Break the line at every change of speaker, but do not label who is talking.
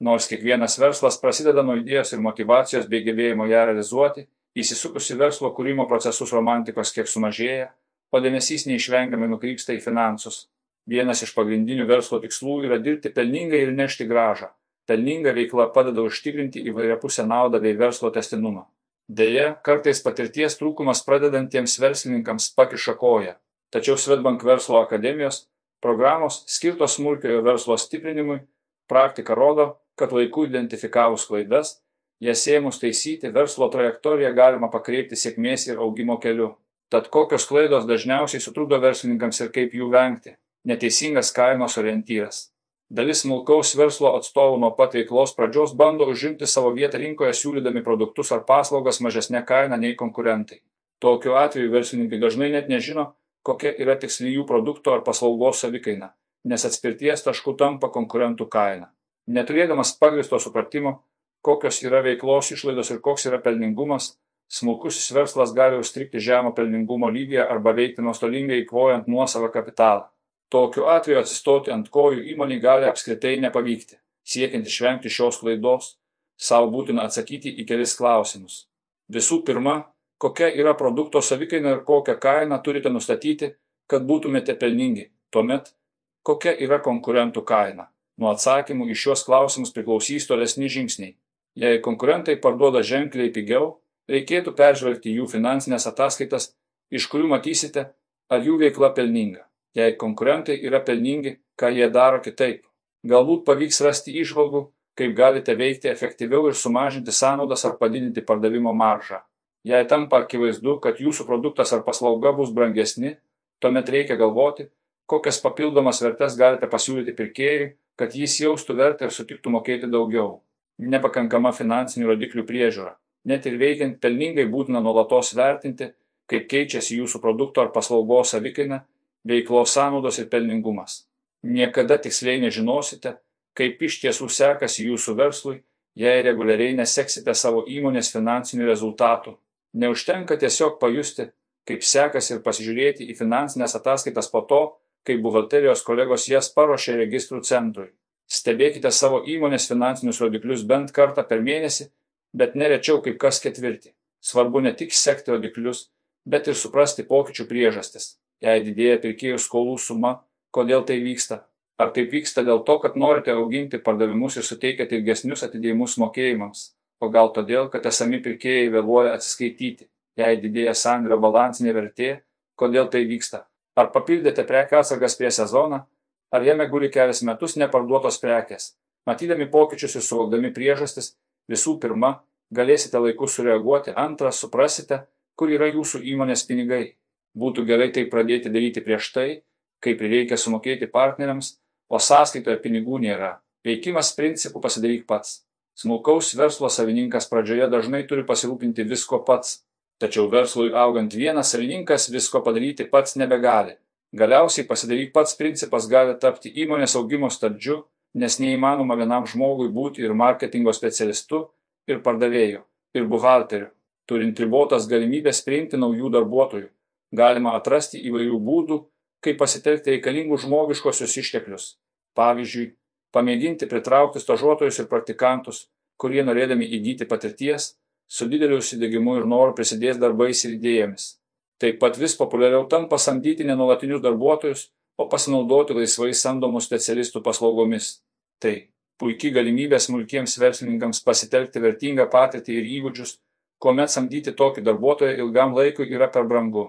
Nors kiekvienas verslas prasideda nuo idėjos ir motivacijos bei gebėjimo ją realizuoti, įsisukus į verslo kūrimo procesus romantikos kiek sumažėja, o dėmesys neišvengiamai nukrypsta į finansus. Vienas iš pagrindinių verslo tikslų yra dirbti pelningai ir nešti gražą. Pelninga veikla padeda užtikrinti įvairiapusę naudą bei verslo testinumą. Deja, kartais patirties trūkumas pradedantiems verslininkams pakiša koją. Tačiau Svetbank verslo akademijos programos skirtos smulkiojo verslo stiprinimui praktika rodo, kad laiku identifikavus klaidas, jas ėmus taisyti, verslo trajektoriją galima pakreipti sėkmės ir augimo keliu. Tad kokios klaidos dažniausiai sutrukdo verslininkams ir kaip jų vengti? Neteisingas kainos orientyras. Dalis smulkaus verslo atstovų nuo pat veiklos pradžios bando užimti savo vietą rinkoje siūlydami produktus ar paslaugas mažesnė kaina nei konkurentai. Tokiu atveju verslininkai dažnai net nežino, kokia yra tiksli jų produkto ar paslaugos savikaina, nes atspirties tašku tampa konkurentų kaina. Neturėdamas pagristo supratimo, kokios yra veiklos išlaidos ir koks yra pelningumas, smulkusis verslas gali užstrikti žemo pelningumo lygyje arba veikti nuostolingai įkvojant nuosavą kapitalą. Tokiu atveju atsistoti ant kojų įmonį gali apskritai nepavykti. Siekiant išvengti šios klaidos, savo būtina atsakyti į kelis klausimus. Visų pirma, kokia yra produkto savikaina ir kokią kainą turite nustatyti, kad būtumėte pelningi. Tuomet, kokia yra konkurentų kaina. Nuo atsakymų į šios klausimus priklausys tolesni žingsniai. Jei konkurentai parduoda ženkliai pigiau, reikėtų peržvelgti jų finansinės ataskaitas, iš kurių matysite, ar jų veikla pelninga. Jei konkurentai yra pelningi, ką jie daro kitaip. Galbūt pavyks rasti išvalgų, kaip galite veikti efektyviau ir sumažinti sąnaudas ar padidinti pardavimo maržą. Jei tampa akivaizdu, kad jūsų produktas ar paslauga bus brangesni, tuomet reikia galvoti, kokias papildomas vertes galite pasiūlyti pirkėjui, kad jis jaustų vertę ir sutiktų mokėti daugiau. Nepakankama finansinių rodiklių priežiūra. Net ir veikiant pelningai būtina nuolatos vertinti, kaip keičiasi jūsų produkto ar paslaugos savikaina, veiklos sąnaudos ir pelningumas. Niekada tiksliai nežinosite, kaip iš tiesų sekasi jūsų verslui, jei reguliariai neseksite savo įmonės finansinių rezultatų. Neužtenka tiesiog pajusti, kaip sekasi ir pasižiūrėti į finansinės ataskaitas po to, kai buhalterijos kolegos jas paruošė registrų centrui. Stebėkite savo įmonės finansinius rodiklius bent kartą per mėnesį, bet nerečiau kaip kas ketvirtį. Svarbu ne tik sekti rodiklius, bet ir suprasti pokyčių priežastis. Jei didėja pirkėjų skolų suma, kodėl tai vyksta? Ar taip vyksta dėl to, kad norite auginti pardavimus ir suteikiate ilgesnius atidėjimus mokėjimams? o gal todėl, kad esami pirkėjai vėluoja atsiskaityti, jei didėja sandrio balansinė vertė, kodėl tai vyksta. Ar papildėte prekių atsargas prie sezoną, ar jame guli kelias metus neparduotos prekės. Matydami pokyčius ir suvokdami priežastis, visų pirma, galėsite laiku sureaguoti, antra, suprasite, kur yra jūsų įmonės pinigai. Būtų gerai tai pradėti daryti prieš tai, kai prireikia sumokėti partneriams, o sąskaitoje pinigų nėra. Veikimas principų pasidaryk pats. Smulkaus verslo savininkas pradžioje dažnai turi pasirūpinti visko pats, tačiau verslui augant vienas savininkas visko padaryti pats nebegali. Galiausiai pasidaryk pats principas gali tapti įmonės augimo stabdžiu, nes neįmanoma vienam žmogui būti ir marketingo specialistu, ir pardavėju, ir buhalteriu. Turint ribotas galimybės priimti naujų darbuotojų, galima atrasti įvairių būdų, kaip pasitelkti reikalingus žmogiškosius išteklius. Pavyzdžiui, pamėginti pritraukti stažuotojus ir praktikantus, kurie norėdami įgyti patirties, su dideliu užsidegimu ir noru prisidės darbais ir idėjomis. Taip pat vis populiariau tampa samdyti nenuolatinius darbuotojus, o pasinaudoti laisvai samdomų specialistų paslaugomis. Tai puikiai galimybė smulkiems verslininkams pasitelkti vertingą patirtį ir įgūdžius, kuomet samdyti tokį darbuotoją ilgam laikui yra per brangu.